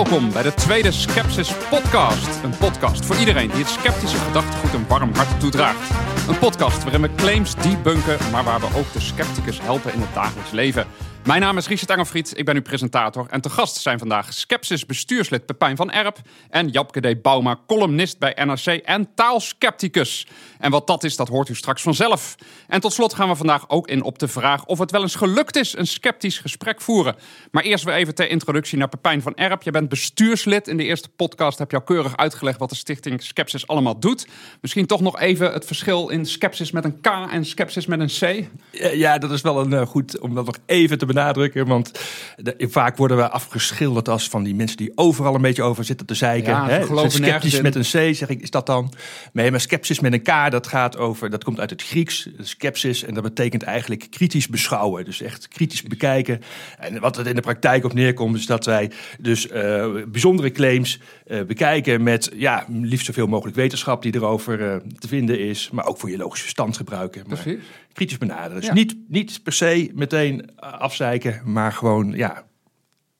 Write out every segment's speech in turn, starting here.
Welkom bij de tweede Skepsis Podcast. Een podcast voor iedereen die het sceptische gedachtegoed een warm hart toedraagt. Een podcast waarin we claims debunken, maar waar we ook de scepticus helpen in het dagelijks leven. Mijn naam is Richard Engelfried, ik ben uw presentator. En te gast zijn vandaag Skepsis bestuurslid Pepijn van Erp... en Japke D. Bauma, columnist bij NRC en taalscepticus. En wat dat is, dat hoort u straks vanzelf. En tot slot gaan we vandaag ook in op de vraag... of het wel eens gelukt is een sceptisch gesprek voeren. Maar eerst weer even ter introductie naar Pepijn van Erp. Je bent bestuurslid. In de eerste podcast heb je al keurig uitgelegd... wat de stichting Skepsis allemaal doet. Misschien toch nog even het verschil in Skepsis met een K en Skepsis met een C. Ja, dat is wel een uh, goed om dat nog even te benadrukken. Want de, vaak worden we afgeschilderd als van die mensen die overal een beetje over zitten te zeiken. Ja, hè? Sceptisch met een C, zeg ik, is dat dan? Nee, maar skepsis met een K, dat gaat over, dat komt uit het Grieks, skepsis. En dat betekent eigenlijk kritisch beschouwen. Dus echt kritisch bekijken. En wat het in de praktijk op neerkomt, is dat wij dus eh, bijzondere claims eh, bekijken met, ja, liefst zoveel mogelijk wetenschap die erover eh, te vinden is. Maar ook voor je logische verstand gebruiken. Maar Precies. Kritisch benaderen. Dus Ja. niet, niet per se meteen eh, afzeiken, maar gewoon, ja,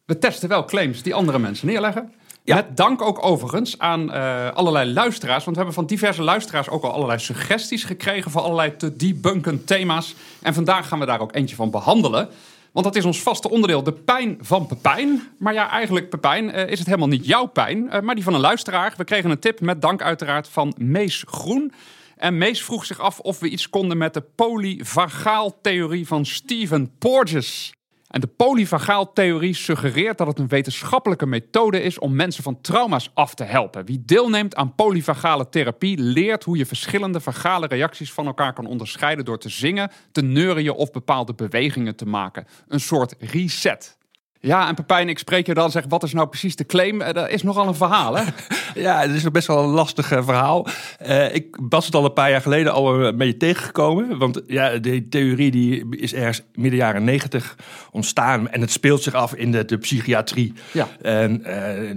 We testen wel claims die andere mensen neerleggen. Ja. Met dank ook overigens aan eh, allerlei luisteraars. Want we hebben van diverse luisteraars ook al allerlei suggesties gekregen voor allerlei te debunken thema's. En vandaag gaan we daar ook eentje van behandelen. Want dat is ons vaste onderdeel, de pijn van Pepijn. Maar ja, eigenlijk Pepijn eh, is het helemaal niet jouw pijn, maar die van een luisteraar. We kregen een tip met dank uiteraard van Mees Groen. En Mees vroeg zich af of we iets konden met de polyvagaaltheorie van Stephen Porges. En de polyvagaaltheorie suggereert dat het een wetenschappelijke methode is om mensen van trauma's af te helpen. Wie deelneemt aan polyvagale therapie leert hoe je verschillende vagale reacties van elkaar kan onderscheiden door te zingen, te neurien of bepaalde bewegingen te maken. Een soort reset. Ja, en Pepijn, ik spreek je dan zeg, wat is nou precies de claim? Eh, Dat is nogal een verhaal, hè? Ja, het is best wel een lastig eh, verhaal. Eh, ik was het al een paar jaar geleden al een beetje tegengekomen. Want ja, die theorie die is ergens midden jaren negentig ontstaan. En het speelt zich af in de, de psychiatrie. Ja. En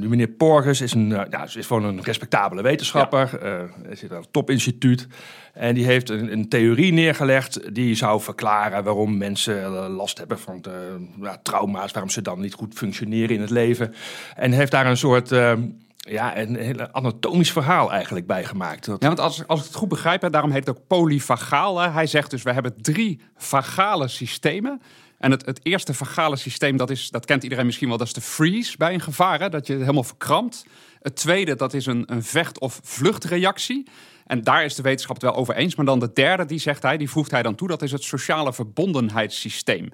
meneer Porges is, een, ja, is gewoon een respectabele wetenschapper. Eh, hij zit aan een topinstituut. En die heeft een, een theorie neergelegd die zou verklaren waarom mensen last hebben van de, ja, trauma's. Waarom ze dan niet goed functioneren in het leven. En heeft daar een soort... eh, ja, een heel anatomisch verhaal eigenlijk bij gemaakt. Dat- Ja, want als, als ik het goed begrijp, hè, daarom heet het ook polyvagaal. Hè. Hij zegt dus, we hebben drie vagale systemen. En het, het eerste vagale systeem, dat, is, dat kent iedereen misschien wel, dat is de freeze bij een gevaar. Hè, dat je helemaal verkrampt. Het tweede, dat is een, een vecht- of vluchtreactie. En daar is de wetenschap het wel over eens. Maar dan de derde, die zegt hij, die voegt hij dan toe, dat is het sociale verbondenheidssysteem.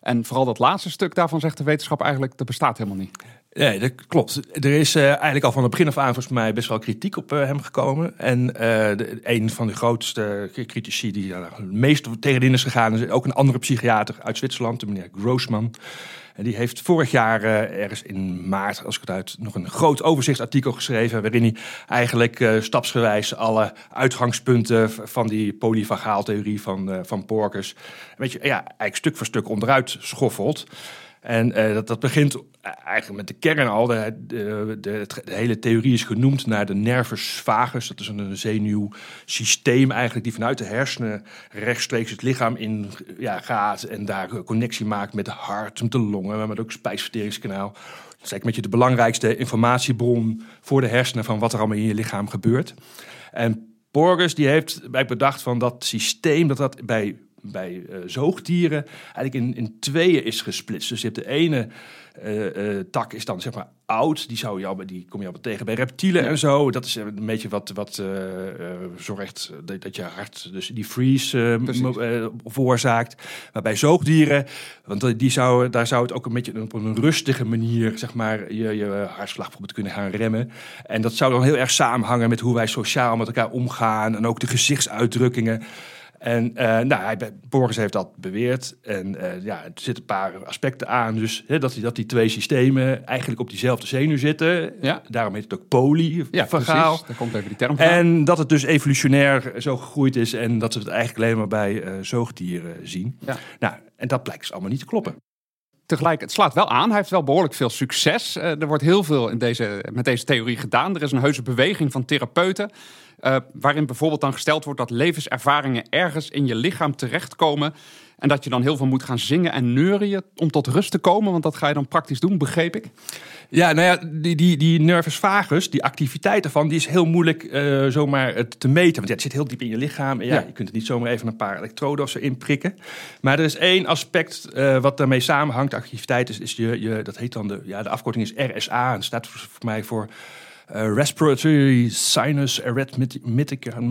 En vooral dat laatste stuk daarvan zegt de wetenschap eigenlijk, dat bestaat helemaal niet. Nee, dat klopt. Er is eh, eigenlijk al van het begin af aan volgens mij best wel kritiek op eh, hem gekomen. En eh, de, een van de grootste critici die daar het meest tegenin is gegaan... is ook een andere psychiater uit Zwitserland, de meneer Grossman. Die heeft vorig jaar eh, ergens in maart, als ik het uit, nog een groot overzichtsartikel geschreven... waarin hij eigenlijk eh, stapsgewijs alle uitgangspunten van die polyvagaaltheorie van, eh van Porkers... Weet je, ja, eigenlijk stuk voor stuk onderuit schoffelt... En eh, dat, dat begint eigenlijk met de kern al. De, de, de, hele theorie is genoemd naar de nervus vagus. Dat is een zenuwsysteem eigenlijk die vanuit de hersenen rechtstreeks het lichaam in ja, gaat. En daar een connectie maakt met het hart, met de longen, maar met ook spijsverteringskanaal. Dat is eigenlijk met je de belangrijkste informatiebron voor de hersenen van wat er allemaal in je lichaam gebeurt. En Porges die heeft bedacht van dat systeem dat dat bij, bij eh, zoogdieren eigenlijk in, in tweeën is gesplitst. Dus je hebt de ene eh, eh, tak is dan zeg maar oud, die, zou je al, bij- die kom je al tegen bij reptielen en zo. Dat is een beetje wat, wat zorgt dat, dat je hart dus die freeze veroorzaakt. Maar bij zoogdieren, want die zou, daar zou het ook een beetje op een rustige manier zeg maar, je, je hartslag bijvoorbeeld kunnen gaan remmen. En dat zou dan heel erg samenhangen met hoe wij sociaal met elkaar omgaan en ook de gezichtsuitdrukkingen. En eh nou, hij, Borges heeft dat beweerd. En eh, ja, er zitten een paar aspecten aan. Dus hè, dat, die, dat die twee systemen eigenlijk op diezelfde zenuw zitten. Ja. Daarom heet het ook poly, Ja, precies. Daar komt even die term. En dat het dus evolutionair zo gegroeid is. En dat we het eigenlijk alleen maar bij eh, zoogdieren zien. Ja. Nou, en dat blijkt dus allemaal niet te kloppen. Tegelijk, het slaat wel aan. Hij heeft wel behoorlijk veel succes. Er wordt heel veel in deze, met deze theorie gedaan. Er is een heuse beweging van therapeuten. Uh, waarin bijvoorbeeld dan gesteld wordt dat levenservaringen ergens in je lichaam terechtkomen. En dat je dan heel veel moet gaan zingen en neurien om tot rust te komen. Want dat ga je dan praktisch doen, begreep ik. Ja, nou ja, die, die, die nervus vagus, die activiteit ervan, die is heel moeilijk uh, zomaar te meten. Want ja, het zit heel diep in je lichaam. En ja, je kunt het niet zomaar even een paar elektroden of zo inprikken. Maar er is één aspect uh, wat daarmee samenhangt. De activiteit is, is je, je, dat heet dan de, ja, de afkorting is RSA. En staat voor mij voor uh, respiratory sinus arrhythmic.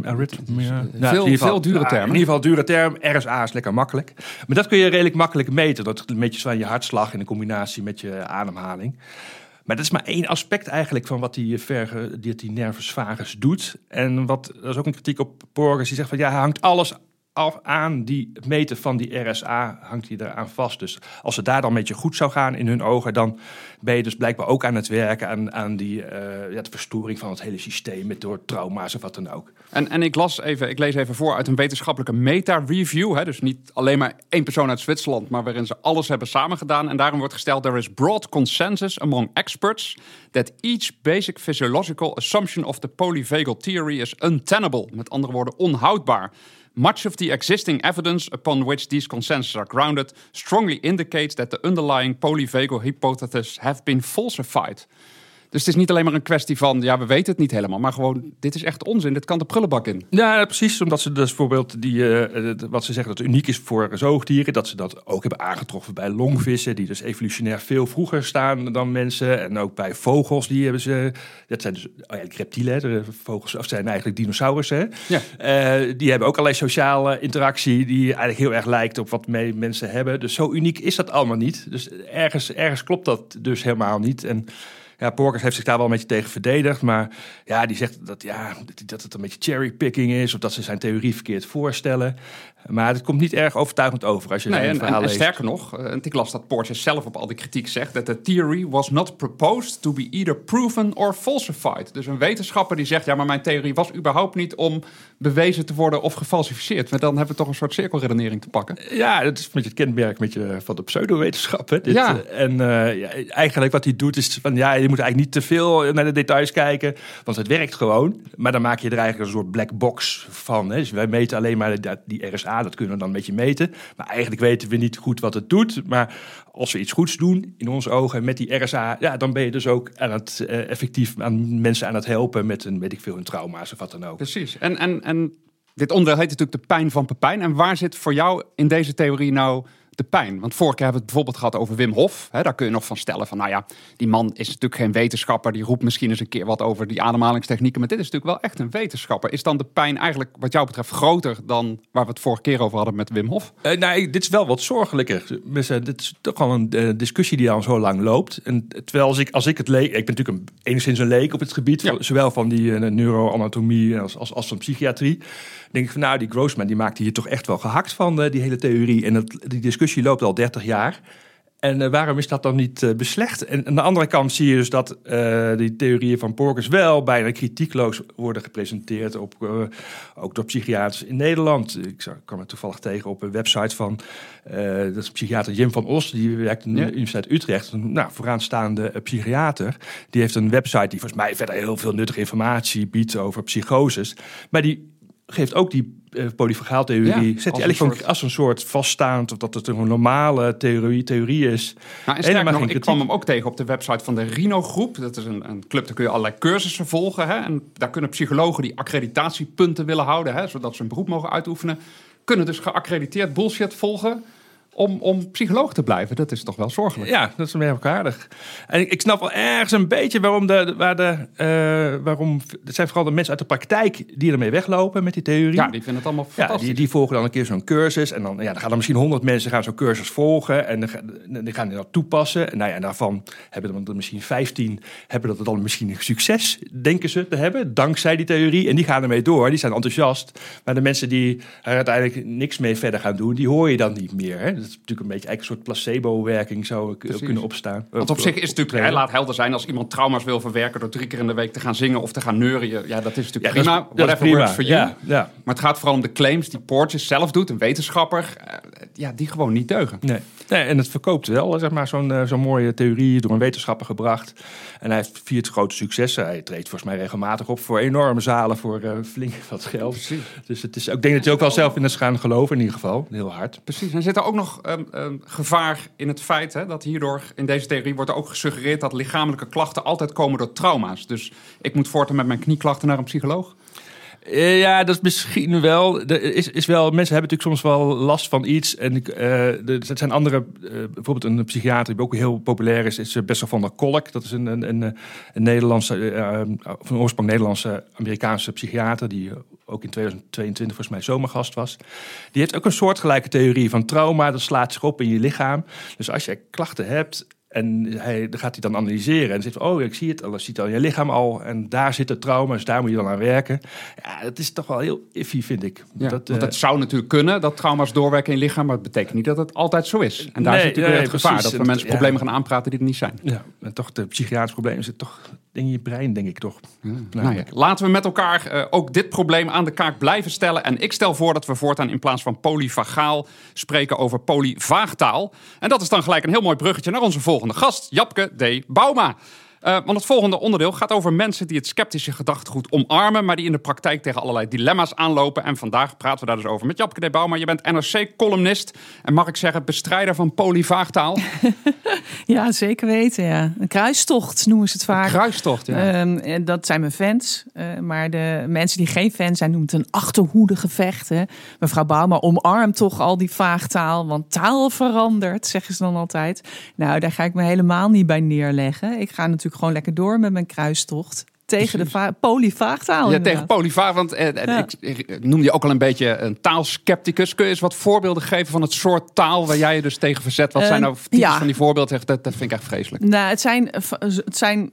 arrhythmia. Nou, veel, veel dure termen. in ieder geval dure term. RSA is lekker makkelijk. Maar dat kun je redelijk makkelijk meten. Dat meet je van je hartslag in combinatie met je ademhaling. Maar dat is maar één aspect eigenlijk van wat die, verge, die, die nervus vagus doet. En wat, dat is ook een kritiek op Porges. Die zegt van ja, hangt alles aan die, meten van die RSA hangt hij eraan vast. Dus als het daar dan een beetje goed zou gaan in hun ogen, dan ben je dus blijkbaar ook aan het werken aan, aan die uh, ja, de verstoring van het hele systeem met door trauma's of wat dan ook. En, en ik las even, ik lees even voor uit een wetenschappelijke meta-review. Dus niet alleen maar één persoon uit Zwitserland, maar waarin ze alles hebben samengedaan. En daarom wordt gesteld: there is broad consensus among experts that each basic physiological assumption of the polyvagal theory is untenable. Met andere woorden, onhoudbaar. Much of the existing evidence upon which these consensus are grounded strongly indicates that the underlying polyvagal hypothesis have been falsified. Dus het is niet alleen maar een kwestie van, ja, we weten het niet helemaal, maar gewoon, dit is echt onzin, dit kan de prullenbak in. Ja, precies, omdat ze dus bijvoorbeeld, die, uh, wat ze zeggen dat uniek is voor zoogdieren, dat ze dat ook hebben aangetroffen bij longvissen, die dus evolutionair veel vroeger staan dan mensen. En ook bij vogels, die hebben ze, dat zijn dus oh eigenlijk reptielen, de vogels, of zijn eigenlijk dinosaurussen. Ja. Uh, die hebben ook allerlei sociale interactie, die eigenlijk heel erg lijkt op wat mee mensen hebben. Dus zo uniek is dat allemaal niet. Dus ergens, ergens klopt dat dus helemaal niet. En ja, Porkers heeft zich daar wel een beetje tegen verdedigd. Maar ja, die zegt dat, ja, dat het een beetje cherrypicking is. Of dat ze zijn theorie verkeerd voorstellen. Maar het komt niet erg overtuigend over als je nee, en, en, en sterker nog, eh, ik las dat Porsche zelf op al die kritiek zegt... dat de theory was not proposed to be either proven or falsified. Dus een wetenschapper die zegt... ja, maar mijn theorie was überhaupt niet om bewezen te worden of gefalsificeerd. Maar dan hebben we toch een soort cirkelredenering te pakken. Ja, dat is beetje het kenmerk met je, van de pseudowetenschap. Hè, dit. Ja. En uh, ja, eigenlijk wat hij doet is van... ja, je moet eigenlijk niet te veel naar de details kijken... want het werkt gewoon. Maar dan maak je er eigenlijk een soort black box van. Hè. Dus wij meten alleen maar die RSA dat kunnen we dan een beetje meten. Maar eigenlijk weten we niet goed wat het doet. Maar als we iets goeds doen, in onze ogen, met die RSA, ja, dan ben je dus ook aan het uh, effectief aan mensen aan het helpen met een, weet ik veel, hun trauma's of wat dan ook. Precies. En, en, en dit onderdeel heet natuurlijk de pijn van Pepijn. En waar zit voor jou in deze theorie nou de pijn. Want vorige keer hebben we het bijvoorbeeld gehad over Wim Hof. Hè, daar kun je nog van stellen van, nou ja, die man is natuurlijk geen wetenschapper. Die roept misschien eens een keer wat over die ademhalingstechnieken. Maar dit is natuurlijk wel echt een wetenschapper. Is dan de pijn eigenlijk wat jou betreft groter dan waar we het vorige keer over hadden met Wim Hof? Uh, nou, dit is wel wat zorgelijker. Dit is toch al een uh, discussie die al zo lang loopt. En terwijl als ik, als ik het leek, ik ben natuurlijk een, enigszins een leek op het gebied, ja. zowel van die neuroanatomie als, als, als van psychiatrie denk ik van nou, die Grossman die maakt hier toch echt wel gehakt van, die hele theorie. En het, die discussie loopt al 30 jaar. En uh, waarom is dat dan niet uh, beslecht? En aan de andere kant zie je dus dat uh, die theorieën van Porkers wel bijna kritiekloos worden gepresenteerd, op, ook door psychiaters in Nederland. Ik kwam er toevallig tegen op een website van dat is psychiater Jim van Os, die werkt aan de Universiteit Utrecht, een nou, vooraanstaande psychiater. Die heeft een website die volgens mij verder heel veel nuttige informatie biedt over psychoses. Maar die geeft ook die polyfagaaltheorie, ja, zet je eigenlijk soort... als een soort vaststaand, of dat het een normale theorie, theorie is. Nou, en nog, ik kwam hem ook tegen op de website van de Rino Groep. Dat is een, een club, daar kun je allerlei cursussen volgen. Hè? En daar kunnen psychologen die accreditatiepunten willen houden, hè? zodat ze een beroep mogen uitoefenen, kunnen dus geaccrediteerd bullshit volgen om, om psycholoog te blijven. Dat is toch wel zorgelijk. Ja, dat is merkwaardig. En ik, ik snap wel ergens een beetje waarom de, waar de, uh, waarom, het zijn vooral de mensen uit de praktijk die ermee weglopen met die theorie. Ja, die vinden het allemaal fantastisch. Ja, die, die volgen dan een keer zo'n cursus en dan, ja, dan gaan er misschien honderd mensen gaan zo'n cursus volgen en dan, die gaan die dat toepassen. En, nou ja, daarvan hebben er misschien 15 hebben dat dan misschien succes, denken ze te hebben, dankzij die theorie. En die gaan ermee door, die zijn enthousiast. Maar de mensen die er uiteindelijk niks mee verder gaan doen, die hoor je dan niet meer. Hè? Is natuurlijk een beetje eigenlijk een soort placebo-werking zou kunnen opstaan. Want op zich is het natuurlijk, hij laat helder zijn als iemand trauma's wil verwerken door drie keer in de week te gaan zingen of te gaan neuren. Ja, dat is natuurlijk ja, prima. Dat is, Whatever prima. works for you. Ja, ja. Maar het gaat vooral om de claims die Porges zelf doet, een wetenschapper. Eh, ja, die gewoon niet deugen. Nee. nee en het verkoopt wel, zeg maar, zo'n uh, zo'n mooie theorie door een wetenschapper gebracht. En hij heeft vier grote successen. Hij treedt volgens mij regelmatig op voor enorme zalen voor uh, flink wat geld. Precies. Dus het is, ik denk dat hij ook wel zelf in is gaan geloven in ieder geval. Heel hard. Precies. En zit er ook nog um, um, gevaar in het feit hè, dat hierdoor in deze theorie wordt ook gesuggereerd dat lichamelijke klachten altijd komen door trauma's. Dus ik moet voortaan met mijn knieklachten naar een psycholoog. Eh, ja, dat is misschien wel. Er is, is wel. Mensen hebben natuurlijk soms wel last van iets. En uh, er zijn andere. Uh, bijvoorbeeld een psychiater die ook heel populair is. Is Bessel van der Kolk. Dat is een, een, een, een Nederlandse. van oorsprong Nederlandse Amerikaanse psychiater. Die ook in 2022 volgens mij zomergast was. Die heeft ook een soortgelijke theorie van trauma. Dat slaat zich op in je lichaam. Dus als je klachten hebt en hij, dan gaat hij dan analyseren en zegt: Oh, ik zie het, alles ziet al je lichaam al. En daar zit het trauma, dus daar moet je dan aan werken. Ja, dat is toch wel heel iffy, vind ik. Ja, dat, want het uh, zou natuurlijk kunnen dat trauma's doorwerken in je lichaam, maar het betekent niet dat het altijd zo is. En daar nee, zit natuurlijk nee, het gevaar dat we mensen problemen gaan aanpraten die er niet zijn. Ja, en toch de psychiatrische problemen zitten toch in je brein, denk ik toch. Ja, nou ja, laten we met elkaar uh, ook dit probleem aan de kaak blijven stellen. En ik stel voor dat we voortaan in plaats van polyvagaal spreken over polyvaagtaal. En dat is dan gelijk een heel mooi bruggetje naar onze volgende gast, Japke D. Bauma. Uh, want het volgende onderdeel gaat over mensen die het sceptische gedachtegoed omarmen, maar die in de praktijk tegen allerlei dilemma's aanlopen. En vandaag praten we daar dus over met Japke de Bauma. Je bent NRC-columnist en mag ik zeggen bestrijder van polyvaagtaal? ja, zeker weten. Ja. Een kruistocht noemen ze het vaak. Een kruistocht, ja. Uh, dat zijn mijn fans. Uh, maar de mensen die geen fan zijn noemen het een achterhoedegevecht. Hè. Mevrouw Bauma omarmt toch al die vaagtaal, want taal verandert, zeggen ze dan altijd. Nou, daar ga ik me helemaal niet bij neerleggen. Ik ga natuurlijk gewoon lekker door met mijn kruistocht tegen de polyvaagtaal. Ja, tegen polyvaag. Want eh, ik, ik, noemde je ook al een beetje een taalscepticus. Kun je eens wat voorbeelden geven van het soort taal waar jij je dus tegen verzet? Wat zijn nou types ja. van die voorbeelden? Dat, dat vind ik echt vreselijk. Nou, het zijn, het zijn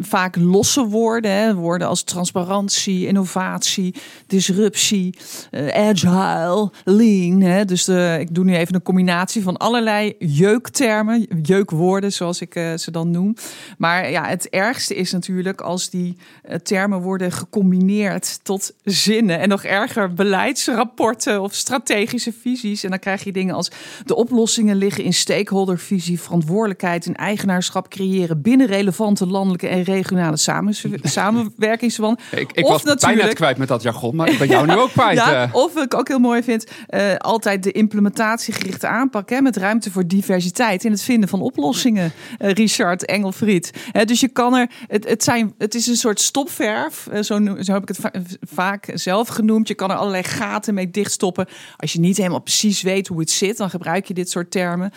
vaak losse woorden. Hè? Woorden als transparantie, innovatie, disruptie, uh, agile, lean. Hè? Dus ik doe nu even een combinatie van allerlei jeuktermen, jeukwoorden zoals ik ze dan noem. Maar ja, het ergste is natuurlijk als die termen worden gecombineerd tot zinnen. En nog erger, beleidsrapporten of strategische visies. En dan krijg je dingen als de oplossingen liggen in stakeholdervisie, verantwoordelijkheid en eigenaarschap creëren binnen relevant landelijke en regionale samenwerkingsverband. Ik, ik of was natuurlijk, bijna kwijt met dat jargon, maar ik ben jou nu ook kwijt. ja, eh. of wat ik ook heel mooi vind, uh, altijd de implementatiegerichte aanpak hè, met ruimte voor diversiteit in het vinden van oplossingen. Uh, Richard Engelfried. dus je kan er, het, het, zijn, het is een soort stopverf, zo, zo heb ik het vaak zelf genoemd. Je kan er allerlei gaten mee dichtstoppen. Als je niet helemaal precies weet hoe het zit, dan gebruik je dit soort termen.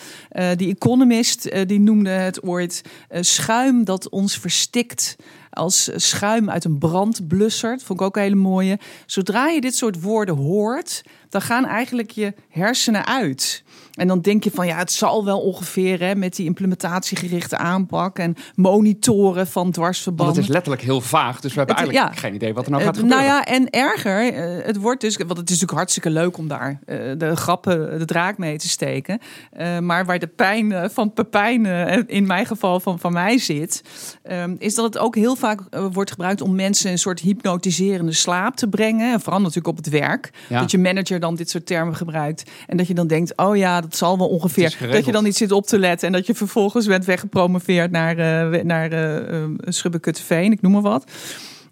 die Economist die noemde het ooit schuim dat ons verstikt als schuim uit een brandblusser. Dat vond ik ook een hele mooie. Zodra je dit soort woorden hoort, dan gaan eigenlijk je hersenen uit. En dan denk je van ja, het zal wel ongeveer hè, met die implementatiegerichte aanpak en monitoren van dwarsverbanden. Het is letterlijk heel vaag, dus we hebben eigenlijk geen idee wat er nou gaat gebeuren. Nou ja, en erger, uh, het wordt dus, want het is natuurlijk hartstikke leuk om daar uh, de grappen, de draak mee te steken. maar waar de pijn van Pepijn, in mijn geval van, van mij zit, is dat het ook heel vaak wordt gebruikt om mensen een soort hypnotiserende slaap te brengen. En vooral natuurlijk op het werk. Ja. Dat je manager dan dit soort termen gebruikt. En dat je dan denkt, oh ja, dat zal wel ongeveer. Dat je dan niet zit op te letten en dat je vervolgens bent weggepromoveerd naar, uh, naar uh, Schubbekutteveen, ik noem maar wat.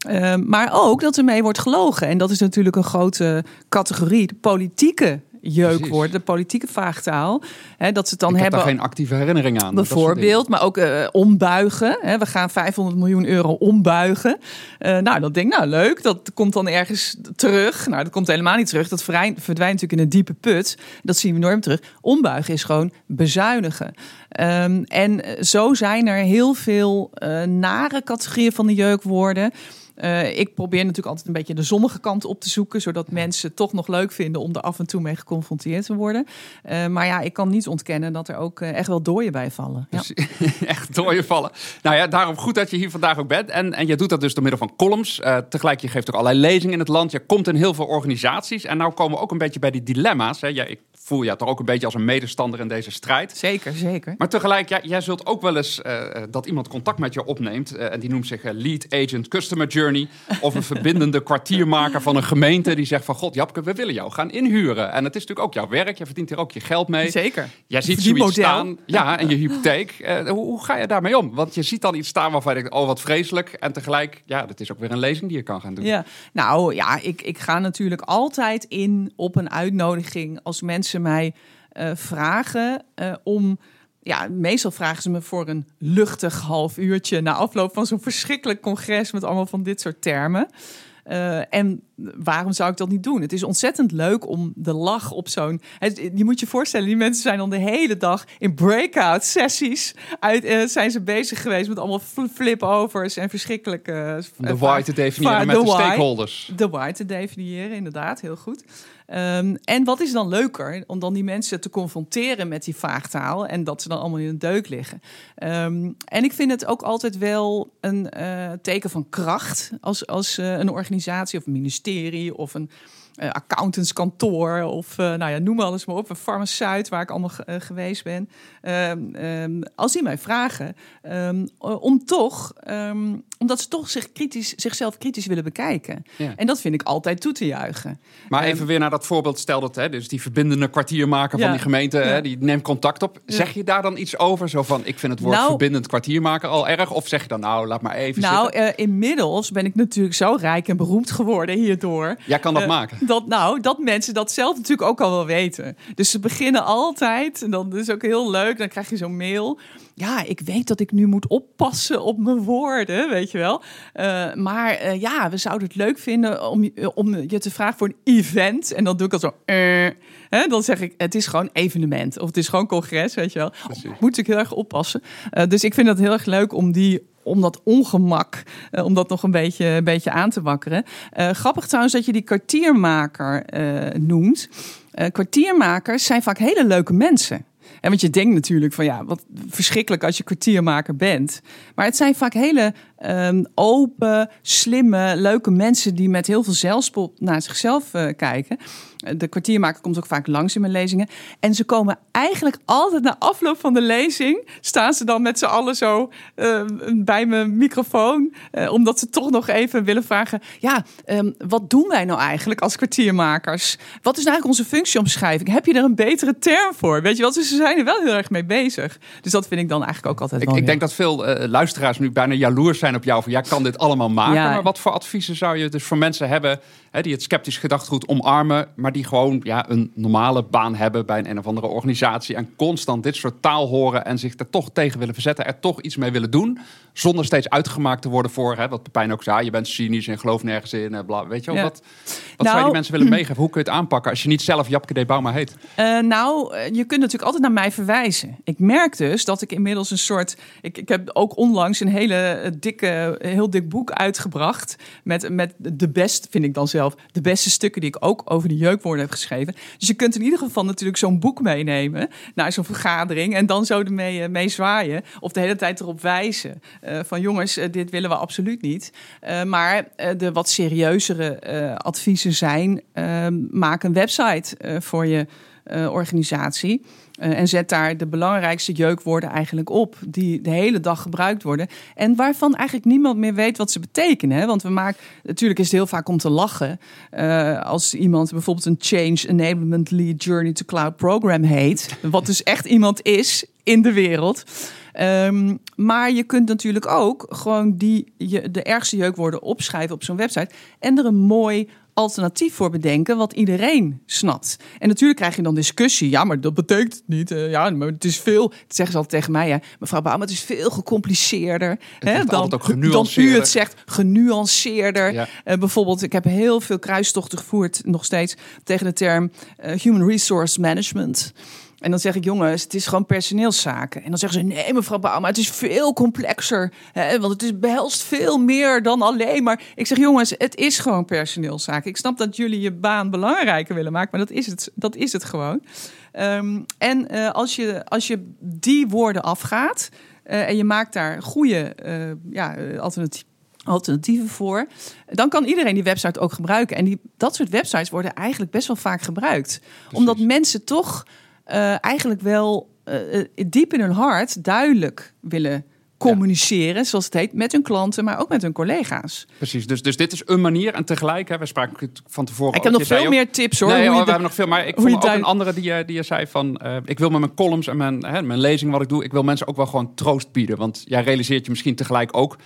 Uh, maar ook dat ermee wordt gelogen. En dat is natuurlijk een grote categorie. De politieke jeuk wordt, de politieke vaagtaal. Hè, dat ze het dan ik hebben. Heb geen actieve herinnering aan. Bijvoorbeeld, maar ook uh, ombuigen. Hè, we gaan 500 miljoen euro ombuigen. Uh, nou, dan denk ik, nou leuk, dat komt dan ergens terug. Nou, dat komt helemaal niet terug. Dat verdwijnt, verdwijnt natuurlijk in een diepe put. Dat zien we enorm terug. Ombuigen is gewoon bezuinigen. Um, en zo zijn er heel veel uh, nare categorieën van de jeukwoorden. Uh, ik probeer natuurlijk altijd een beetje de zonnige kant op te zoeken, zodat mensen toch nog leuk vinden om er af en toe mee geconfronteerd te worden. Uh, maar ja, ik kan niet ontkennen dat er ook uh, echt wel dooien bij vallen. Ja. Dus, echt dooien vallen. Nou ja, daarom goed dat je hier vandaag ook bent. En, en je doet dat dus door middel van columns. tegelijk, je geeft ook allerlei lezingen in het land. Je komt in heel veel organisaties. En nou komen we ook een beetje bij die dilemma's. Hè. Ja, ik voel je toch ook een beetje als een medestander in deze strijd. Zeker, zeker. Maar tegelijk, ja, jij zult ook wel eens dat iemand contact met je opneemt. en die noemt zich lead agent customer journey. Of een verbindende kwartiermaker van een gemeente die zegt van... God, Japke, we willen jou gaan inhuren. En het is natuurlijk ook jouw werk. Je verdient hier ook je geld mee. Zeker. Jij ziet zoiets model. staan. Ja, en je hypotheek. Eh, hoe, hoe ga je daarmee om? Want je ziet dan iets staan waarvan je denkt... Oh, wat vreselijk. En tegelijk, ja, dat is ook weer een lezing die je kan gaan doen. Ja, nou ja, ik, ik ga natuurlijk altijd in op een uitnodiging als mensen mij eh, vragen eh, om. Ja, meestal vragen ze me voor een luchtig half uurtje na afloop van zo'n verschrikkelijk congres met allemaal van dit soort termen. Eh, en waarom zou ik dat niet doen? Het is ontzettend leuk om de lach op zo'n. Je moet je voorstellen, die mensen zijn dan de hele dag in breakout sessies. Uit, eh, zijn ze bezig geweest met allemaal fl- flip-overs en verschrikkelijke. Om eh, de why te definiëren met de, stakeholders. De why te definiëren, inderdaad, heel goed. Ehm, en wat is dan leuker? Om dan die mensen te confronteren met die vaagtaal en dat ze dan allemaal in een deuk liggen. Ehm, en ik vind het ook altijd wel een eh, teken van kracht als, als eh, een organisatie of een ministerie of een eh, accountantskantoor of eh, nou ja, noem alles maar op, een farmaceut waar ik allemaal eh, geweest ben. Ehm, ehm, als die mij vragen ehm, om toch, omdat ze toch zich kritisch, zichzelf kritisch willen bekijken. Ja. En dat vind ik altijd toe te juichen. Maar even weer naar dat voorbeeld. Stel dat hè, dus die verbindende kwartiermaker Ja. van die gemeente, Ja. hè, die neemt contact op. Zeg je daar dan iets over? Zo van, ik vind het woord Nou- verbindend kwartiermaker al erg. Of zeg je dan, nou, laat maar even Nou, eh, inmiddels ben ik natuurlijk zo rijk en beroemd geworden hierdoor. Jij kan dat Eh, maken. Dat, nou, dat mensen dat zelf natuurlijk ook al wel weten. Dus ze beginnen altijd, en dat is ook heel leuk, dan krijg je zo'n mail. Ja, ik weet dat ik nu moet oppassen op mijn woorden, weet je wel. Eh, maar eh, ja, we zouden het leuk vinden om, je- om je te vragen voor een event. En dan doe ik al zo, eh, hè, dan zeg ik, het is gewoon evenement. Of het is gewoon congres, weet je wel. Moet ik heel erg oppassen. Eh, dus ik vind het heel erg leuk om die om dat ongemak, eh, om dat nog een beetje, een beetje aan te wakkeren. Eh, grappig trouwens dat je die kwartiermaker eh, noemt. Eh, kwartiermakers zijn vaak hele leuke mensen. En want je denkt natuurlijk van ja, wat verschrikkelijk als je kwartiermaker bent. Maar het zijn vaak hele ehm, open, slimme, leuke mensen die met heel veel zelfspot naar zichzelf eh, kijken. De kwartiermaker komt ook vaak langs in mijn lezingen. En ze komen eigenlijk altijd na afloop van de lezing. staan ze dan met z'n allen zo eh, bij mijn microfoon. eh, omdat ze toch nog even willen vragen. Ja, ehm, wat doen wij nou eigenlijk als kwartiermakers? Wat is nou eigenlijk onze functieomschrijving? Heb je er een betere term voor? Weet je wel, dus ze zijn er wel heel erg mee bezig. Dus dat vind ik dan eigenlijk ook altijd Ik, wel ik denk dat veel eh, luisteraars nu bijna jaloers zijn op jou. Van, jij kan dit allemaal maken. Ja. Maar wat voor adviezen zou je dus voor mensen hebben... Hè, die het sceptisch gedachtgoed omarmen... maar die gewoon ja, een normale baan hebben bij een, een of andere organisatie... en constant dit soort taal horen... en zich er toch tegen willen verzetten... er toch iets mee willen doen... zonder steeds uitgemaakt te worden voor... Hè, wat Pepijn ook zei, je bent cynisch en gelooft nergens in. eh, Bla, weet je wel, Ja. wat, wat zou je Nou- die mensen willen meegeven? Hoe kun je het aanpakken als je niet zelf Japke de Bauma heet? Eh, nou, eh, je kunt natuurlijk altijd naar mij verwijzen. Ik merk dus dat ik inmiddels een soort. Ik, ik heb ook onlangs een hele eh, dikke, heel dik boek uitgebracht. Met, met de best, vind ik dan zelf, de beste stukken die ik ook over de jeukwoorden heb geschreven. Dus je kunt in ieder geval natuurlijk zo'n boek meenemen naar zo'n vergadering. En dan zo ermee eh, mee zwaaien. Of de hele tijd erop wijzen. eh, van jongens, eh, dit willen we absoluut niet. Maar de wat serieuzere adviezen zijn: maak een website voor je organisatie. Eh, en zet daar de belangrijkste jeukwoorden eigenlijk op, die de hele dag gebruikt worden. En waarvan eigenlijk niemand meer weet wat ze betekenen. Hè? Want we maken, natuurlijk is het heel vaak om te lachen. eh, als iemand bijvoorbeeld een Change Enablement Lead Journey to Cloud Program heet. Wat dus echt iemand is in de wereld. Ehm, maar je kunt natuurlijk ook gewoon die, je, de ergste jeukwoorden opschrijven op zo'n website. En er een mooi alternatief voor bedenken wat iedereen snapt. En natuurlijk krijg je dan discussie. Ja, maar dat betekent het niet. Eh, ja, maar het is veel. Dat zeggen ze altijd tegen mij. Ja, mevrouw Bouwman, het is veel gecompliceerder. hè, dan, dan u het zegt, genuanceerder. Ja. Eh, bijvoorbeeld, ik heb heel veel kruistochten gevoerd, nog steeds, tegen de term eh, human resource management. En dan zeg ik, jongens, het is gewoon personeelszaken. En dan zeggen ze, nee, mevrouw Bauma, het is veel complexer. Hè, want het is, behelst veel meer dan alleen maar... Ik zeg, jongens, het is gewoon personeelszaken. Ik snap dat jullie je baan belangrijker willen maken, maar dat is het, dat is het gewoon. Ehm, en eh, als, je, als je die woorden afgaat eh, en je maakt daar goede eh, ja, alternatieven alternatieven voor. Dan kan iedereen die website ook gebruiken. En die, dat soort websites worden eigenlijk best wel vaak gebruikt. Omdat mensen toch eh, eigenlijk wel eh, eh, diep in hun hart duidelijk willen communiceren, zoals het heet, met hun klanten, maar ook met hun collega's. Precies, dus, dus dit is een manier. En tegelijk, hè, we spraken van tevoren Ik heb nog je zei veel ook- meer tips hoor. Nee, hoor, we de- hebben nog veel. Maar ik vond ook duid- een andere die, je- die je zei van... ik wil met mijn columns en mijn, hè, mijn lezing wat ik doe... ik wil mensen ook wel gewoon troost bieden. Want jij realiseert je misschien tegelijk ook...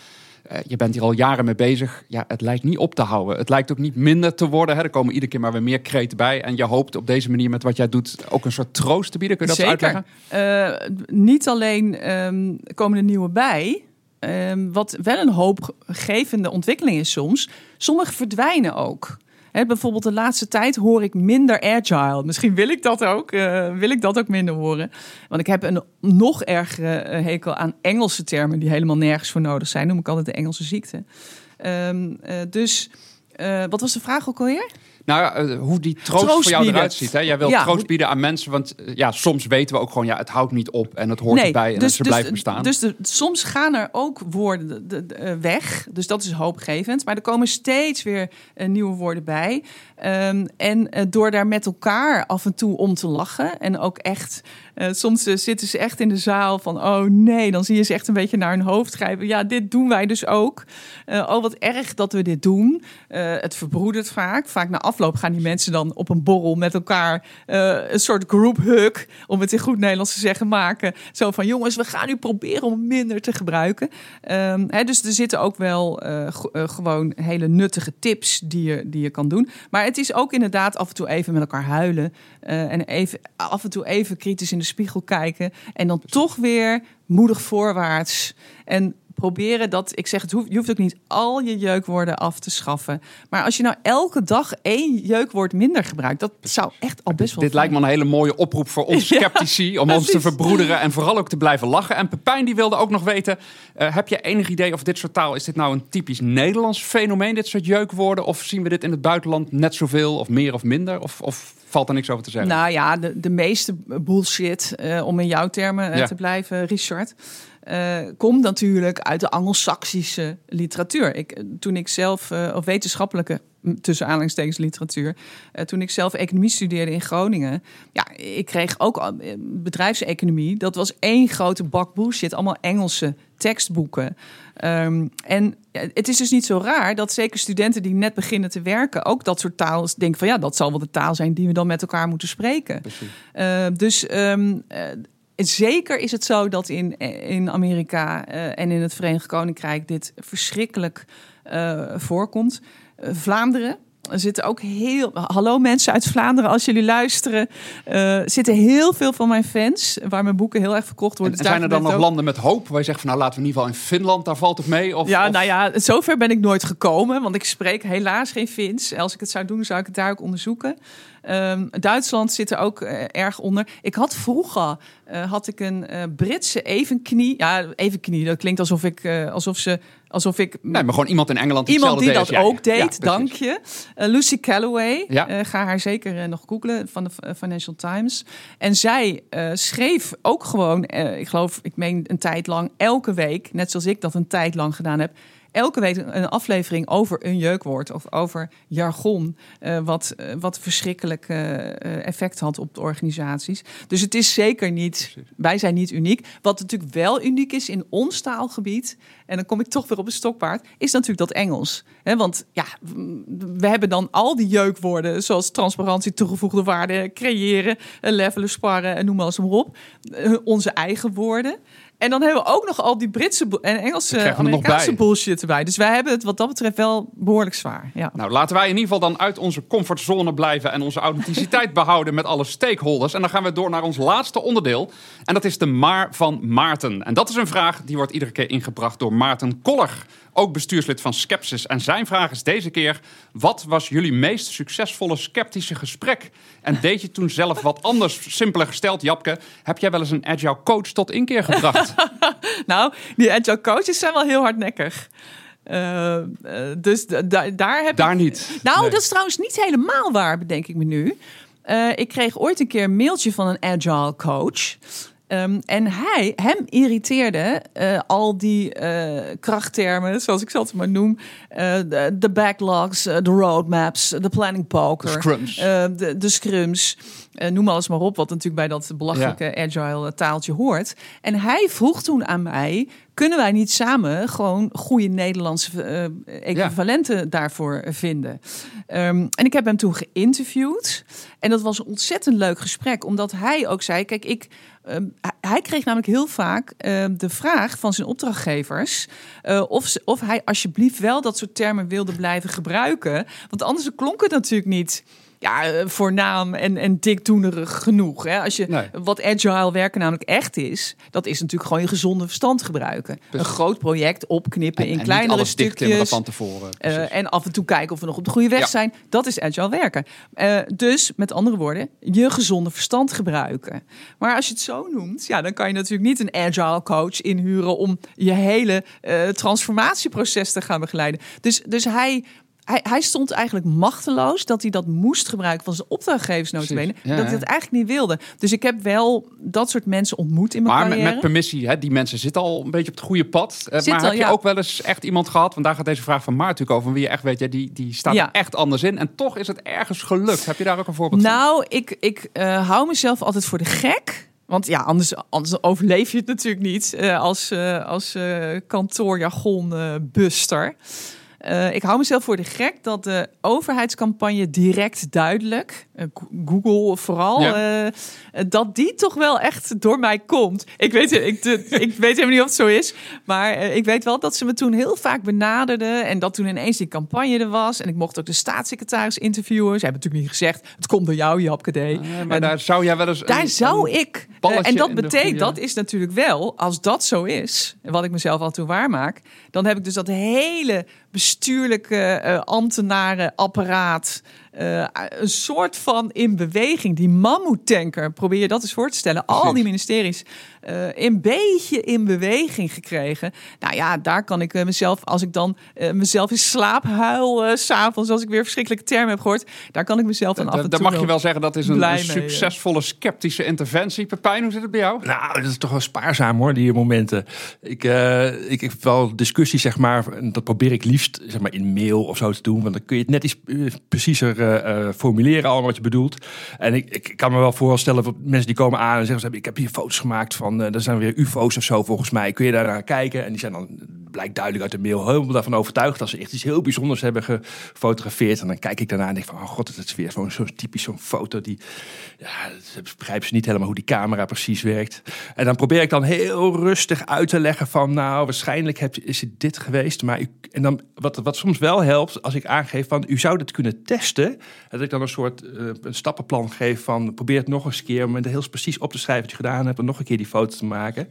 eh, je bent hier al jaren mee bezig. Ja, het lijkt niet op te houden. Het lijkt ook niet minder te worden. Hè. Er komen iedere keer maar weer meer kreten bij. En je hoopt op deze manier met wat jij doet... ook een soort troost te bieden. Kun je dat Zeker. uitleggen? Eh, niet alleen ehm, komen er nieuwe bij. ehm, wat wel een hoopgevende ontwikkeling is soms. Sommige verdwijnen ook. Bijvoorbeeld de laatste tijd hoor ik minder agile. Misschien wil ik dat ook. eh, wil ik dat ook minder horen. Want ik heb een nog ergere eh, hekel aan Engelse termen die helemaal nergens voor nodig zijn. Noem ik altijd de Engelse ziekte. Ehm, eh, dus wat was de vraag ook alweer? Nou eh, hoe die troost, Troost voor jou bieden. eruit ziet. Hè? Jij wilt Ja, troost bieden aan mensen. Want eh, ja, soms weten we ook gewoon... ja, het houdt niet op en het hoort erbij en ze blijven bestaan. Dus de, soms gaan er ook woorden de- de- de- eh, weg. Dus dat is hoopgevend. Maar er komen steeds weer nieuwe woorden bij. Ehm, en door daar met elkaar af en toe om te lachen. En ook echt... eh, soms eh, zitten ze echt in de zaal van... oh nee, dan zie je ze echt een beetje naar hun hoofd grijpen. Ja, dit doen wij dus ook. Eh, oh, wat erg dat we dit doen. Het verbroedert vaak. Vaak na afloop gaan die mensen dan op een borrel met elkaar... een soort group hug, om het in goed Nederlands te zeggen, maken. Zo van, jongens, we gaan nu proberen om minder te gebruiken. Ehm, hè, dus er zitten ook wel gewoon hele nuttige tips die je, die je kan doen. Maar het is ook inderdaad af en toe even met elkaar huilen. Eh, en even, af en toe even kritisch in de spiegel kijken. En dan toch weer moedig voorwaarts. En proberen dat, ik zeg het, hoeft- je hoeft ook niet al je jeukwoorden af te schaffen. Maar als je nou elke dag één jeukwoord minder gebruikt, dat zou echt al best wel. Dit lijkt me een hele mooie oproep voor ons Ja, sceptici. om ons te verbroederen en vooral ook te blijven lachen. En Pepijn die wilde ook nog weten. eh, heb je enig idee of dit soort taal... is dit nou een typisch Nederlands fenomeen, dit soort jeukwoorden? Of zien we dit in het buitenland net zoveel of meer of minder? Of, of valt er niks over te zeggen? Nou ja, de, de meeste bullshit, eh, om in jouw termen eh, Ja. te blijven, Richard, eh, komt natuurlijk uit de Anglo-Saxische literatuur. Ik, eh, toen ik zelf, eh, of wetenschappelijke, tussen aanhalingstekens literatuur, toen ik zelf economie studeerde in Groningen, ja, ik kreeg ook bedrijfseconomie. Dat was één grote bak bullshit, allemaal Engelse tekstboeken. Ehm, en ja, het is dus niet zo raar dat zeker studenten die net beginnen te werken ook dat soort taal denken van ja, dat zal wel de taal zijn die we dan met elkaar moeten spreken. Dus ehm, eh, zeker is het zo dat in, in Amerika eh, en in het Verenigd Koninkrijk dit verschrikkelijk eh, voorkomt. Eh, Vlaanderen. Er zitten ook heel. Hallo mensen uit Vlaanderen, als jullie luisteren. zitten heel veel van mijn fans, waar mijn boeken heel erg verkocht En, worden. en Dus zijn er dan nog landen met hoop? Waar je zegt van nou laten we in ieder geval in Finland, daar valt het mee? Of, ja, of- nou ja, zover ben ik nooit gekomen. Want ik spreek helaas geen Fins. Als ik het zou doen, zou ik het daar ook onderzoeken. Ehm, Duitsland zit er ook eh, erg onder. Ik had vroeger eh, had ik een eh, Britse evenknie. Ja, evenknie. Dat klinkt alsof ik alsof ze alsof ik Nee, maar gewoon iemand in Engeland Iemand die dat ook. Ja, deed, dank je. Lucy Calloway, Ja. ga haar zeker nog googlen van de Financial Times. En zij schreef ook gewoon, ik geloof, ik meen een tijd lang, elke week, net zoals ik dat een tijd lang gedaan heb, elke week een aflevering over een jeukwoord of over jargon, eh, wat, eh, wat verschrikkelijk eh, effect had op de organisaties. Dus het is zeker niet, wij zijn niet uniek. Wat natuurlijk wel uniek is in ons taalgebied, en dan kom ik toch weer op een stokpaard, is natuurlijk dat Engels. Want ja, we hebben dan al die jeukwoorden, zoals transparantie, toegevoegde waarde, creëren, levelen, sparren en noem maar eens maar op. Onze eigen woorden. En dan hebben we ook nog al die Britse en Engelse, er Amerikaanse bullshit erbij. Dus wij hebben het wat dat betreft wel behoorlijk zwaar. Ja. Nou, laten wij in ieder geval dan uit onze comfortzone blijven en onze authenticiteit behouden met alle stakeholders. En dan gaan we door naar ons laatste onderdeel. En dat is de maar van Maarten. En dat is een vraag die wordt iedere keer ingebracht door Maarten Koller. Ook bestuurslid van Skepsis. En zijn vraag is deze keer: wat was jullie meest succesvolle sceptische gesprek? En deed je toen zelf wat anders? Simpeler gesteld, Japke, heb jij wel eens een agile coach tot inkeer gebracht? Nou, die agile coaches zijn wel heel hardnekkig. Eh, eh, dus da- da- daar heb Daar ik... niet. Nou, Nee. dat is trouwens niet helemaal waar, bedenk ik me nu. Eh, ik kreeg ooit een keer een mailtje van een agile coach. Ehm, en hij, hem irriteerde eh, al die eh, krachttermen, zoals ik ze altijd maar noem. eh, de, backlogs, de roadmaps, de planning poker. De scrums. de, de scrums. noem alles maar op, wat natuurlijk bij dat belachelijke agile taaltje hoort. En hij vroeg toen aan mij, kunnen wij niet samen gewoon goede Nederlandse eh, equivalenten daarvoor vinden? Ehm, en ik heb hem toen geïnterviewd. En dat was een ontzettend leuk gesprek, omdat hij ook zei: Kijk, ik. Ehm, hij kreeg namelijk heel vaak ehm, de vraag van zijn opdrachtgevers uh, of, ze, of hij alsjeblieft wel dat soort termen wilde blijven gebruiken. Want anders klonk het natuurlijk niet ja, eh, voornaam en, en dikdoenerig genoeg. Hè? Als je wat agile werken namelijk echt is, dat is natuurlijk gewoon je gezonde verstand gebruiken. Een groot project opknippen in kleinere stukjes. van tevoren. Uh, en af en toe kijken of we nog op de goede weg zijn. Dat is agile werken. Uh, dus met andere woorden, je gezonde verstand gebruiken. Maar als je het zo noemt, ja, dan kan je natuurlijk niet een agile coach inhuren om je hele transformatieproces te gaan begeleiden. Dus, dus hij hij, hij, stond eigenlijk machteloos dat hij dat moest gebruiken van zijn opdrachtgevers notabene. Ja, dat hij het eigenlijk niet wilde. Dus ik heb wel dat soort mensen ontmoet in mijn maar carrière. met, permissie, hè, die mensen zitten al een beetje op het goede pad. Uh, maar heb je ook wel eens echt iemand gehad, want daar gaat deze vraag van Maart natuurlijk over, wie je echt weet, ja, die, die staat er echt anders in. En toch is het ergens gelukt. Heb je daar ook een voorbeeld nou, van? Nou, ik, ik uh, hou mezelf altijd voor de gek. Want ja, anders, anders overleef je het natuurlijk niet uh, als, als kantoorjargon buster. Uh, ik hou mezelf voor de gek dat de overheidscampagne direct duidelijk, uh, Google vooral, ja. uh, dat die toch wel echt door mij komt. Ik weet, ik, de, ik weet helemaal niet of het zo is, maar ik weet wel dat ze me toen heel vaak benaderden en dat toen ineens die campagne er was. En ik mocht ook de staatssecretaris interviewen. Ze hebben natuurlijk niet gezegd, het komt door jou, Japke D. maar en daar zou jij wel eens. Daar zou ik. en dat betekent, dat is natuurlijk wel, als dat zo is, wat ik mezelf al toe waarmaak, dan heb ik dus dat hele bestuurlijke uh, ambtenarenapparaat. Uh, een soort van in beweging. Die mammoetanker, probeer je dat eens voor te stellen. Precies. Al die ministeries uh, een beetje in beweging gekregen. Nou ja, daar kan ik mezelf, als ik dan uh, mezelf in slaap huil, uh, s'avonds, als ik weer verschrikkelijke termen heb gehoord, daar kan ik mezelf dan af en toe. Dan mag je wel zeggen dat is een, een succesvolle mee, sceptische interventie. Pepijn, hoe zit het bij jou? Nou, dat is toch wel spaarzaam hoor, die momenten. Ik, ik heb wel discussies, zeg maar, dat probeer ik liefst zeg maar, in mail of zo te doen, want dan kun je het net iets preciezer formuleren, allemaal wat je bedoelt. En ik, ik kan me wel voorstellen, mensen die komen aan en zeggen, ik heb hier foto's gemaakt van uh, er zijn weer UFO's of zo volgens mij. Kun je daar naar kijken? En die zijn dan, blijkt duidelijk uit de mail, helemaal daarvan overtuigd dat ze echt iets heel bijzonders hebben gefotografeerd. En dan kijk ik daarna en denk van, oh god, het is weer zo'n zo typisch zo'n foto die, ja, begrijpen ze niet helemaal hoe die camera precies werkt. En dan probeer ik dan heel rustig uit te leggen van, nou, waarschijnlijk is het dit geweest. Maar en dan, wat, wat soms wel helpt, als ik aangeef van, u zou dit kunnen testen. Dat ik dan een soort uh, een stappenplan geef van, probeer het nog eens een keer om heel precies op te schrijven wat je gedaan hebt en nog een keer die foto te maken.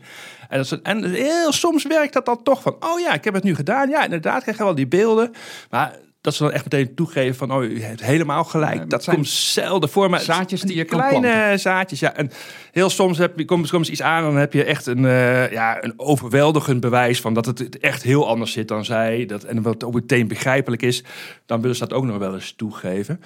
En, dat is, en heel soms werkt dat dan toch van, oh ja, ik heb het nu gedaan. Ja, inderdaad, krijg je wel die beelden. Maar dat ze dan echt meteen toegeven van, oh, u heeft helemaal gelijk. Ja, dat komt zelden voor. Maar zaadjes die je kan Kleine planten. zaadjes, ja. En heel soms heb je, komt, komt iets aan en dan heb je echt een, uh, ja, een overweldigend bewijs van dat het echt heel anders zit dan zij. Dat, en wat ook meteen begrijpelijk is, dan willen ze dat ook nog wel eens toegeven.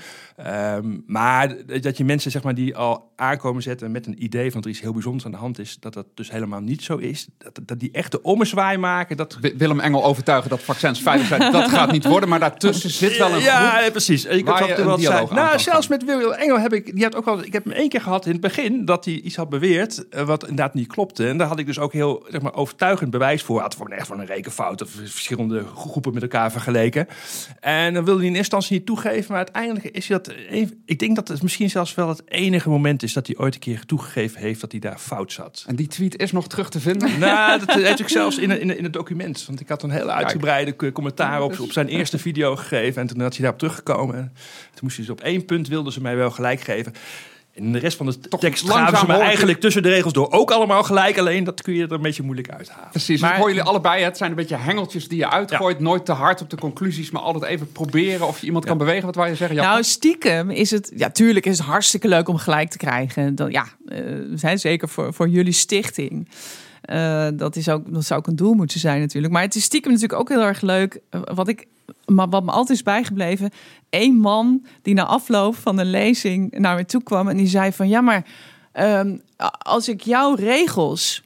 Um, maar dat je mensen zeg maar, die al aankomen zetten met een idee van dat er iets heel bijzonders aan de hand is, dat dat dus helemaal niet zo is. Dat, dat die echte ommezwaai maken. Dat... Willem Engel overtuigen dat vaccins veilig zijn, dat gaat niet worden. Maar daartussen zit wel een groep. Ja, precies. Ik waar je wel zijn. Nou, zelfs met Willem Engel heb ik, die had ook wel, ik heb hem één keer gehad in het begin dat hij iets had beweerd wat inderdaad niet klopte. En daar had ik dus ook heel zeg maar, overtuigend bewijs voor. Had voor echt van een rekenfout of verschillende groepen met elkaar vergeleken. En dan wilde hij in eerste instantie niet toegeven, maar uiteindelijk is hij dat. Ik denk dat het misschien zelfs wel het enige moment is dat hij ooit een keer toegegeven heeft dat hij daar fout zat. En die tweet is nog terug te vinden? Nou, dat heeft ik zelfs in, in, in het document. Want ik had een hele uitgebreide commentaar op, op zijn eerste video gegeven. En toen had hij daarop teruggekomen. En toen moest hij dus op één punt wilden ze mij wel gelijk geven. En de rest van de Toch tekst gaven ze me eigenlijk tussen de regels door ook allemaal gelijk. Alleen dat kun je er een beetje moeilijk uithalen. Precies, maar hoor jullie allebei. Het zijn een beetje hengeltjes die je uitgooit. Ja. Nooit te hard op de conclusies, maar altijd even proberen of je iemand ja. kan bewegen. Wat wou je zeggen? Jappe? Nou, stiekem is het... Ja, tuurlijk is het hartstikke leuk om gelijk te krijgen. Dan, ja, uh, zijn zeker voor, voor jullie stichting. Uh, dat, is ook, dat zou ook een doel moeten zijn natuurlijk. Maar het is stiekem natuurlijk ook heel erg leuk. Uh, wat ik maar wat me altijd is bijgebleven, één man die na afloop van de lezing naar me toe kwam en die zei van ja, maar um, als ik jouw regels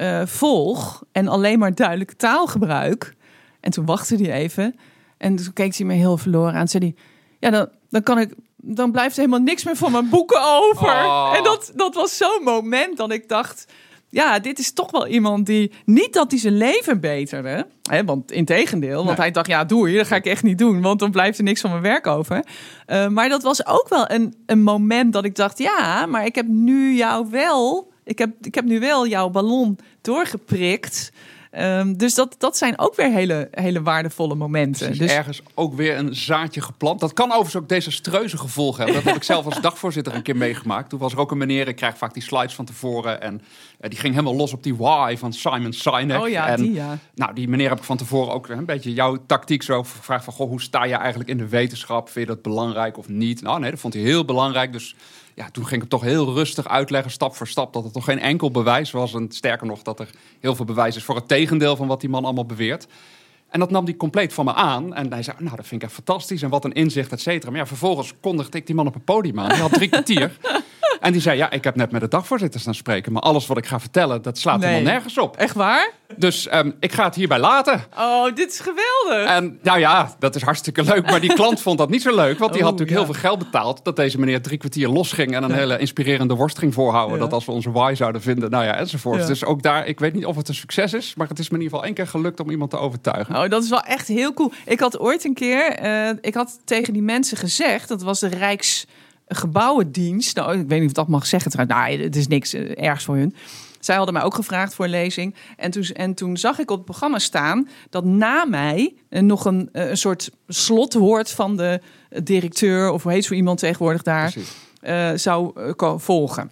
uh, volg en alleen maar duidelijke taal gebruik, en toen wachtte hij even en toen keek hij me heel verloren aan, zei hij ja, dan, dan kan ik dan blijft er helemaal niks meer van mijn boeken over. Oh. En dat, dat was zo'n moment dat ik dacht... Ja, dit is toch wel iemand die... Niet dat hij zijn leven beterde. Hè, want in tegendeel. Want Nee. hij dacht, ja, doei, dat ga ik echt niet doen. Want dan blijft er niks van mijn werk over. Eh, maar dat was ook wel een, een moment dat ik dacht... Ja, maar ik heb nu jou wel... Ik heb, ik heb nu wel jouw ballon doorgeprikt. Ehm, dus dat, dat zijn ook weer hele, hele waardevolle momenten. Dus ergens ook weer een zaadje geplant. Dat kan overigens ook desastreuze gevolgen hebben. Dat heb ik zelf als dagvoorzitter een keer meegemaakt. Toen was er ook een meneer, ik krijg vaak die slides van tevoren. En eh, die ging helemaal los op die why van Simon Sinek. Oh ja, en, die ja. Nou, die meneer heb ik van tevoren ook een beetje jouw tactiek zo gevraagd van... Goh, hoe sta je eigenlijk in de wetenschap? Vind je dat belangrijk of niet? Nou nee, dat vond hij heel belangrijk. Dus ja, toen ging ik toch heel rustig uitleggen, stap voor stap... dat het toch geen enkel bewijs was. En sterker nog, dat er heel veel bewijs is voor het tegendeel van wat die man allemaal beweert. En dat nam hij compleet van me aan. En hij zei, nou, dat vind ik echt fantastisch. En wat een inzicht, et cetera. Maar ja, vervolgens kondigde ik die man op een podium aan. Die had drie kwartier. En die zei, ja, ik heb net met de dagvoorzitter staan spreken. Maar alles wat ik ga vertellen, dat slaat Nee. helemaal nergens op. Echt waar? Dus ehm, ik ga het hierbij laten. Oh, dit is geweldig. En nou ja, dat is hartstikke leuk. Maar die klant vond dat niet zo leuk. Want die had Oh, natuurlijk ja. heel veel geld betaald. Dat deze meneer drie kwartier losging. En een hele inspirerende worst ging voorhouden. Ja. Dat als we onze why zouden vinden. Nou ja, enzovoort. Dus ook daar, ik weet niet of het een succes is. Maar het is me in ieder geval één keer gelukt om iemand te overtuigen. Oh, dat is wel echt heel cool. Ik had ooit een keer, eh, ik had tegen die mensen gezegd, dat was de Rijksgebouwendienst. Nou, ik weet niet of dat mag zeggen trouwens. Nou, het is niks eh, ergs voor hun. Zij hadden mij ook gevraagd voor een lezing. En toen, en toen zag ik op het programma staan dat na mij eh, nog een, eh, een soort slotwoord van de directeur, of hoe heet zo iemand tegenwoordig daar, zou volgen.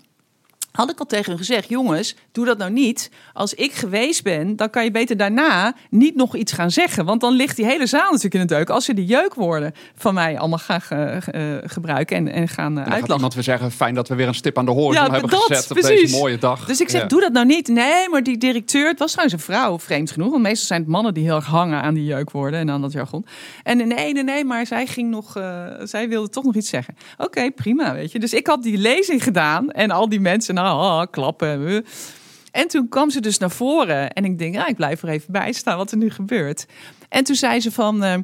Had ik al tegen hen gezegd, jongens, doe dat nou niet. Als ik geweest ben, dan kan je beter daarna niet nog iets gaan zeggen. Want dan ligt die hele zaal natuurlijk in het deuk. Als ze die jeukwoorden van mij allemaal gaan ge- ge- eh, gebruiken en, en gaan eh, En dan uitlachen. iemand weer zeggen, fijn dat we weer een stip aan de horizon Ja, hebben dat, gezet op precies. deze mooie dag. Dus ik zeg, Ja. doe dat nou niet. Nee, maar die directeur, het was trouwens een vrouw, vreemd genoeg. Want meestal zijn het mannen die heel erg hangen aan die jeukwoorden en aan dat jargon. En nee, nee, nee, maar zij ging nog, eh, zij wilde toch nog iets zeggen. Oké, prima, weet je. Dus ik had die lezing gedaan en al die mensen, nou, ah, klappen. eh. En toen kwam ze dus naar voren en ik denk, ja, ik blijf er even bij staan wat er nu gebeurt. En toen zei ze van, eh,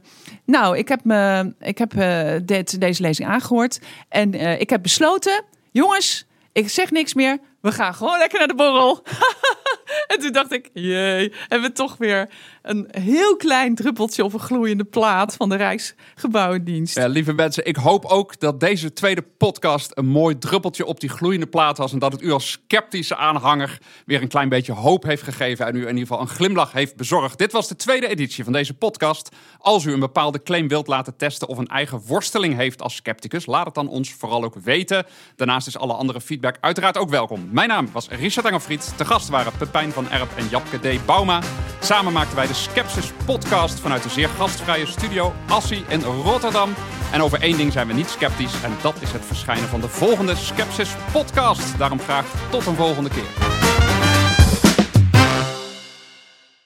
nou, ik heb, me, ik heb eh, dit, deze lezing aangehoord en eh, ik heb besloten, jongens, ik zeg niks meer, we gaan gewoon lekker naar de borrel. en toen dacht ik, jee, hebben we toch weer een heel klein druppeltje op een gloeiende plaat van de Rijksgebouwendienst. Ja, lieve mensen, ik hoop ook dat deze tweede podcast een mooi druppeltje op die gloeiende plaat was. En dat het u als sceptische aanhanger weer een klein beetje hoop heeft gegeven. En u in ieder geval een glimlach heeft bezorgd. Dit was de tweede editie van deze podcast. Als u een bepaalde claim wilt laten testen of een eigen worsteling heeft als scepticus, laat het dan ons vooral ook weten. Daarnaast is alle andere feedback uiteraard ook welkom. Mijn naam was Richard Engelfried. Te gast waren Pepijn van Erp en Japke D. Bauma. Samen maakten wij de Skepsis podcast vanuit de zeer gastvrije studio Assie in Rotterdam. En over één ding zijn we niet sceptisch en dat is het verschijnen van de volgende Skepsis podcast. Daarom graag tot een volgende keer.